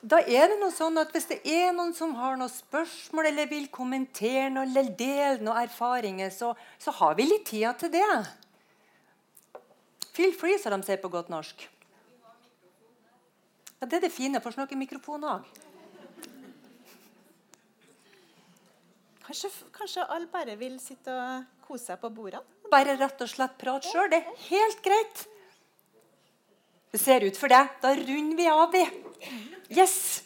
Da er det noe sånn at Hvis det er noen som har noen spørsmål eller vil kommentere noe, eller dele noen erfaringer, så, så har vi litt tida til det. Feel free, som de sier på godt norsk. Ja, Det er det fine. Får snakke mikrofon òg. Kanskje, kanskje alle bare vil sitte og kose seg på bordene? Bare rett og slett prate sjøl. Det er helt greit. Det ser ut for det. Da runder vi av, vi. Yes!